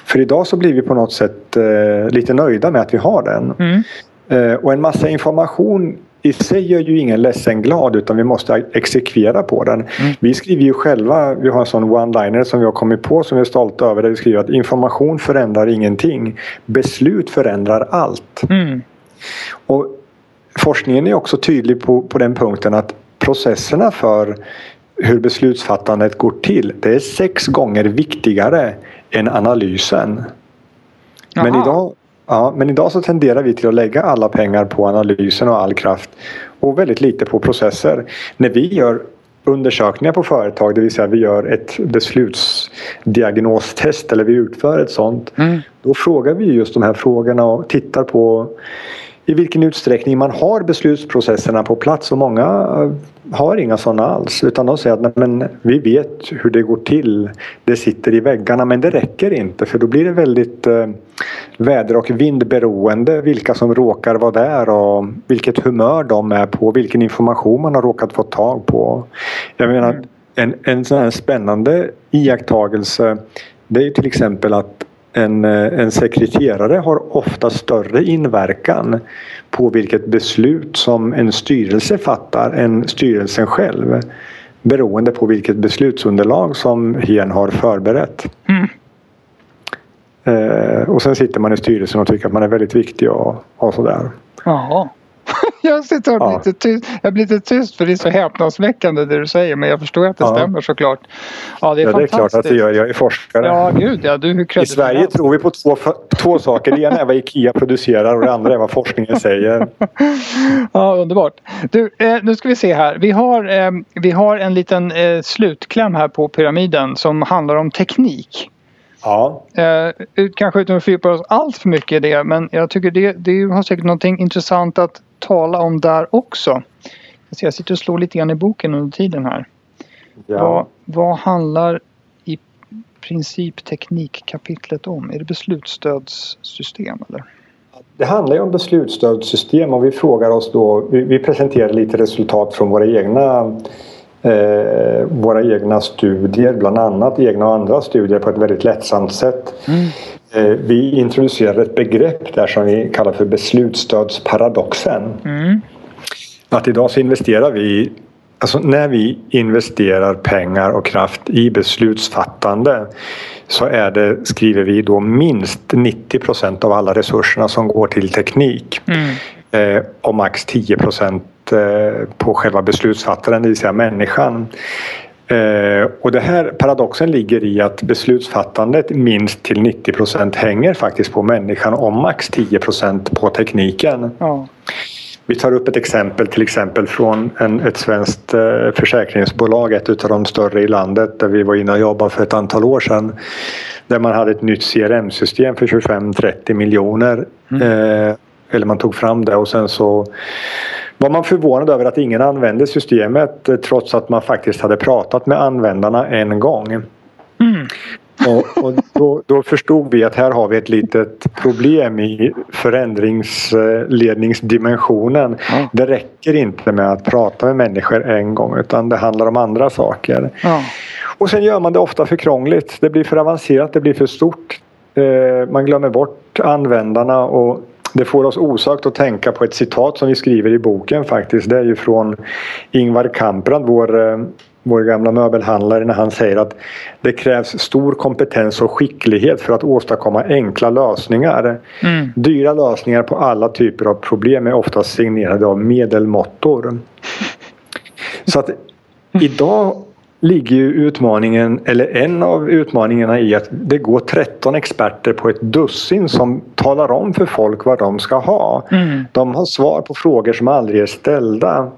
För idag så blir vi på något sätt eh, lite nöjda med att vi har den. Mm. Eh, och en massa information i sig gör ju ingen ledsen glad utan vi måste exekvera på den. Vi skriver ju själva, vi har en sån one-liner som vi har kommit på som vi är stolta över där vi skriver att information förändrar ingenting. Beslut förändrar allt. Mm. Och forskningen är också tydlig på, på den punkten att processerna för hur beslutsfattandet går till det är sex gånger viktigare än analysen. Men idag, ja, men idag så tenderar vi till att lägga alla pengar på analysen och all kraft och väldigt lite på processer. När vi gör undersökningar på företag, det vill säga vi gör ett beslutsdiagnostest eller vi utför ett sånt. Mm. Då frågar vi just de här frågorna och tittar på i vilken utsträckning man har beslutsprocesserna på plats och många har inga sådana alls utan de säger att men, vi vet hur det går till. Det sitter i väggarna men det räcker inte för då blir det väldigt eh, väder och vindberoende vilka som råkar vara där och vilket humör de är på, vilken information man har råkat få tag på. Jag menar en, en sån här spännande iakttagelse det är till exempel att en, eh, en sekreterare har ofta större inverkan på vilket beslut som en styrelse fattar än styrelsen själv. Beroende på vilket beslutsunderlag som hen har förberett. Mm. Eh, och sen sitter man i styrelsen och tycker att man är väldigt viktig och, och sådär. Jaha. jag sitter och blir, ja. lite tyst. jag blir lite tyst för det är så häpnadsväckande det du säger men jag förstår att det ja. stämmer såklart. Ja det är ja, fantastiskt. Det är klart att det gör. Jag är forskare. Ja gud ja. Du, I Sverige tror vi på två, två saker. Det ena är vad IKEA producerar och det andra är vad forskningen säger. ja underbart. Du, eh, nu ska vi se här. Vi har, eh, vi har en liten eh, slutkläm här på pyramiden som handlar om teknik. Ja. Eh, kanske utan att fördjupa oss allt för mycket i det men jag tycker det, det har säkert någonting intressant att tala om där också. Jag sitter och slår lite grann i boken under tiden här. Ja. Vad, vad handlar i princip teknikkapitlet om? Är det beslutsstödssystem eller? Det handlar ju om beslutsstödssystem och vi frågar oss då, vi, presenterar lite resultat från våra egna eh, våra egna studier, bland annat egna och andra studier på ett väldigt lättsamt sätt. Mm. Eh, vi introducerar ett begrepp där som vi kallar för beslutsstödsparadoxen. Mm. Att idag så investerar vi Alltså när vi investerar pengar och kraft i beslutsfattande så är det, skriver vi då, minst 90 procent av alla resurserna som går till teknik. Mm. Eh, och max 10 procent Eh, på själva beslutsfattaren, det vill säga människan. Eh, och det här paradoxen ligger i att beslutsfattandet minst till 90 procent hänger faktiskt på människan och max 10 procent på tekniken. Ja. Vi tar upp ett exempel till exempel från en, ett svenskt eh, försäkringsbolag, ett av de större i landet där vi var inne och jobbade för ett antal år sedan. Där man hade ett nytt CRM-system för 25-30 miljoner. Mm. Eh, eller man tog fram det och sen så var man förvånad över att ingen använde systemet eh, trots att man faktiskt hade pratat med användarna en gång. Mm. Och, och då, då, förstod vi att här har vi ett litet problem i förändringsledningsdimensionen. Ja. Det räcker inte med att prata med människor en gång utan det handlar om andra saker. Ja. Och sen gör man det ofta för krångligt. Det blir för avancerat, det blir för stort. Eh, man glömmer bort användarna och det får oss osökt att tänka på ett citat som vi skriver i boken faktiskt. Det är ju från Ingvar Kamprad, vår, eh, vår gamla möbelhandlare, när han säger att det krävs stor kompetens och skicklighet för att åstadkomma enkla lösningar. Mm. Dyra lösningar på alla typer av problem är ofta signerade av medelmåttor. Så att idag ligger ju utmaningen, eller en av utmaningarna i att det går 13 experter på ett dussin som talar om för folk vad de ska ha. Mm. De har svar på frågor som aldrig är ställda.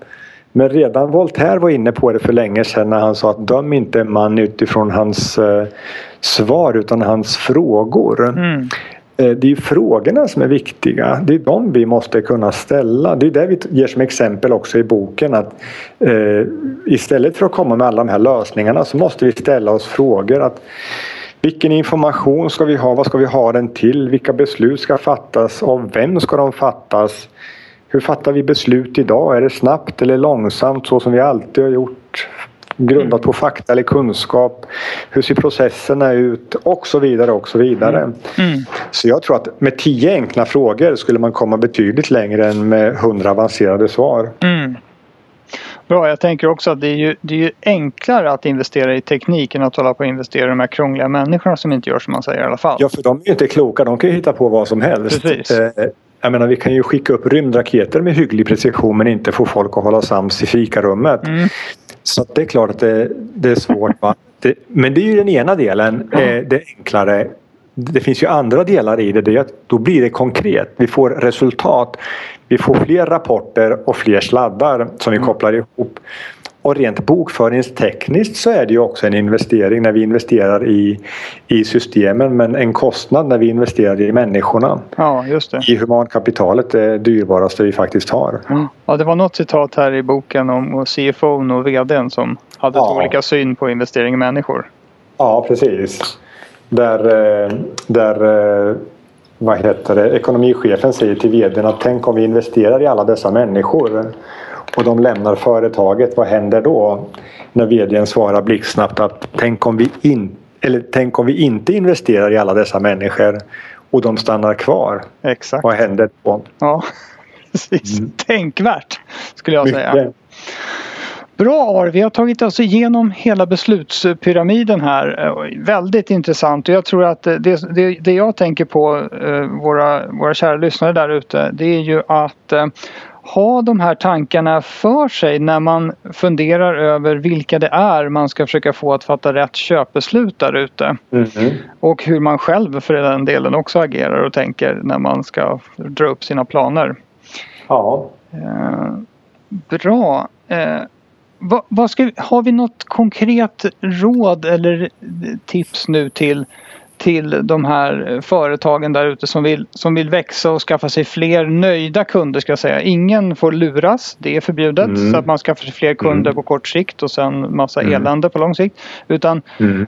Men redan Voltaire var inne på det för länge sedan när han sa att döm inte en man utifrån hans eh, svar utan hans frågor. Mm. Eh, det är ju frågorna som är viktiga. Det är de vi måste kunna ställa. Det är det vi ger som exempel också i boken. att eh, Istället för att komma med alla de här lösningarna så måste vi ställa oss frågor. att vilken information ska vi ha? Vad ska vi ha den till? Vilka beslut ska fattas? Av vem ska de fattas? Hur fattar vi beslut idag? Är det snabbt eller långsamt så som vi alltid har gjort? Grundat på fakta eller kunskap. Hur ser processerna ut? Och så vidare och så vidare. Mm. Mm. Så jag tror att med tio enkla frågor skulle man komma betydligt längre än med hundra avancerade svar. Mm. Bra, jag tänker också att det är, ju, det är ju enklare att investera i teknik än att hålla på och investera i de här krångliga människorna som inte gör som man säger i alla fall. Ja, för de är ju inte kloka. De kan ju hitta på vad som helst. Precis. Eh, jag menar, vi kan ju skicka upp rymdraketer med hygglig precision men inte få folk att hålla sams i fikarummet. Mm. Så det är klart att det, det är svårt. Det, men det är ju den ena delen, eh, det enklare. Det finns ju andra delar i det. det är att då blir det konkret. Vi får resultat. Vi får fler rapporter och fler sladdar som vi mm. kopplar ihop. Och rent bokföringstekniskt så är det ju också en investering när vi investerar i, i systemen men en kostnad när vi investerar i människorna. Ja, just det. I humankapitalet, det dyrbaraste vi faktiskt har. Mm. Ja, det var något citat här i boken om CFO och VDn som hade ja. olika syn på investering i människor. Ja, precis. Där, eh, där eh, vad heter det, ekonomichefen säger till VDn att tänk om vi investerar i alla dessa människor och de lämnar företaget, vad händer då? När VDn svarar blixtsnabbt att tänk om vi, in, eller, tänk om vi inte investerar i alla dessa människor och de stannar kvar. Exakt. Vad händer då? Ja, precis. Mm. Tänkvärt skulle jag Mycket. säga. Bra vi har tagit oss igenom hela beslutspyramiden här. Eh, väldigt intressant och jag tror att det, det, det jag tänker på eh, våra, våra kära lyssnare där ute det är ju att eh, ha de här tankarna för sig när man funderar över vilka det är man ska försöka få att fatta rätt köpbeslut där ute. Mm. Och hur man själv för den delen också agerar och tänker när man ska dra upp sina planer. Ja. Eh, bra. Eh, vad, vad ska, har vi något konkret råd eller tips nu till till de här företagen där ute som vill, som vill växa och skaffa sig fler nöjda kunder ska jag säga. Ingen får luras, det är förbjudet mm. så att man skaffar sig fler kunder mm. på kort sikt och sen massa mm. elände på lång sikt. Utan mm.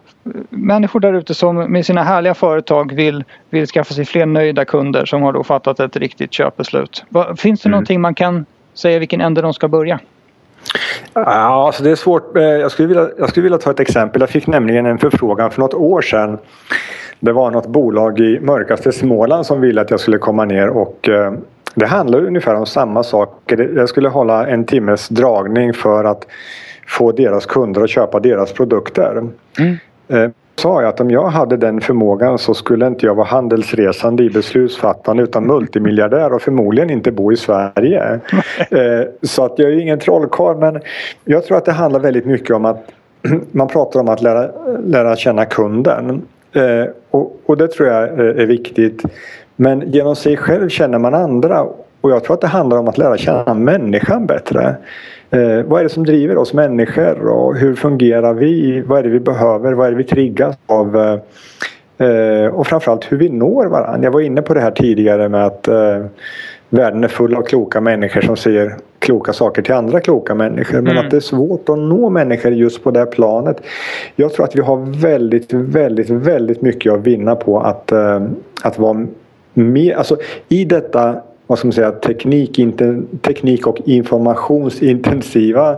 människor där ute som med sina härliga företag vill, vill skaffa sig fler nöjda kunder som har då fattat ett riktigt köpbeslut. Finns det mm. någonting man kan säga vilken ände de ska börja? Ja, alltså det är svårt. Eh, jag skulle, vilja, jag skulle vilja ta ett exempel. Jag fick nämligen en förfrågan för något år sedan. Det var något bolag i mörkaste Småland som ville att jag skulle komma ner och eh, det handlar ungefär om samma sak. Jag skulle hålla en timmes dragning för att få deras kunder att köpa deras produkter. Mm. Eh, sa jag att om jag hade den förmågan så skulle inte jag vara handelsresande i beslutsfattande utan multimiljardär och förmodligen inte bo i Sverige. Eh, så att jag är ingen trollkarl men jag tror att det handlar väldigt mycket om att man pratar om att lära, lära känna kunden. Och, och det tror jag är viktigt. Men genom sig själv känner man andra och jag tror att det handlar om att lära känna människan bättre. Eh, vad är det som driver oss människor och hur fungerar vi? Vad är det vi behöver? Vad är det vi triggas av? Eh, och framförallt hur vi når varandra. Jag var inne på det här tidigare med att eh, världen är full av kloka människor som säger kloka saker till andra kloka människor. Men mm. att det är svårt att nå människor just på det planet. Jag tror att vi har väldigt, väldigt, väldigt mycket att vinna på att, eh, att vara med. Alltså, I detta vad ska man säga, teknik, teknik och informationsintensiva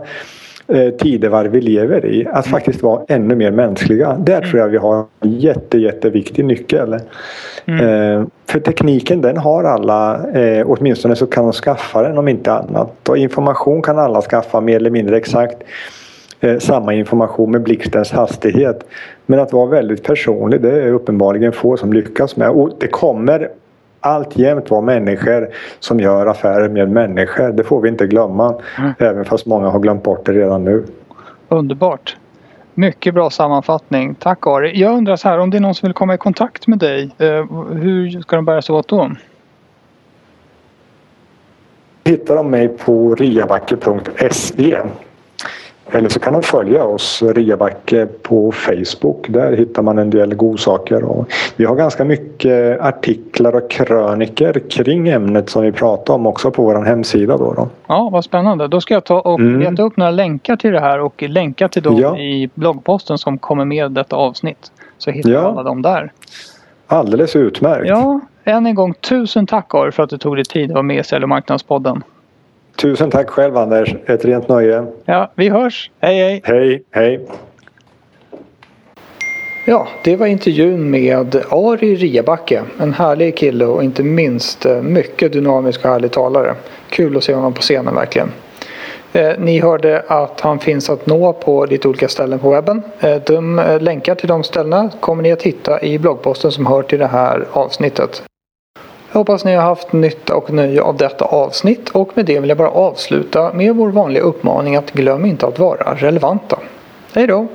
tidevarv vi lever i. Att faktiskt vara ännu mer mänskliga. Där tror jag vi har en jätte, jätteviktig nyckel. Mm. Eh, för tekniken den har alla, eh, åtminstone så kan de skaffa den om inte annat. Och information kan alla skaffa mer eller mindre exakt eh, samma information med blixtens hastighet. Men att vara väldigt personlig det är uppenbarligen få som lyckas med. Och det kommer alltjämt vara människor som gör affärer med människor. Det får vi inte glömma. Mm. Även fast många har glömt bort det redan nu. Underbart. Mycket bra sammanfattning. Tack Ari. Jag undrar så här om det är någon som vill komma i kontakt med dig. Eh, hur ska de bära sig åt då? Hittar de mig på riabacke.se eller så kan man följa oss, Riabacke, på Facebook. Där hittar man en del godsaker. Och vi har ganska mycket artiklar och kröniker kring ämnet som vi pratar om också på vår hemsida. Då, då. Ja, vad spännande. Då ska jag ta och mm. leta upp några länkar till det här och länka till dem ja. i bloggposten som kommer med detta avsnitt. Så hittar ja. alla dem där. Alldeles utmärkt. Ja, än en gång tusen tack Ari för att du tog dig tid att vara med i Sälj och marknadspodden. Tusen tack själv Anders. Ett rent nöje. Ja, vi hörs. Hej hej. Hej hej. Ja, det var intervjun med Ari Riabacke. En härlig kille och inte minst eh, mycket dynamisk och härlig talare. Kul att se honom på scenen verkligen. Eh, ni hörde att han finns att nå på lite olika ställen på webben. Eh, de länkar till de ställena kommer ni att hitta i bloggposten som hör till det här avsnittet. Jag hoppas ni har haft nytta och nöje av detta avsnitt och med det vill jag bara avsluta med vår vanliga uppmaning att glöm inte att vara relevanta. Hej då!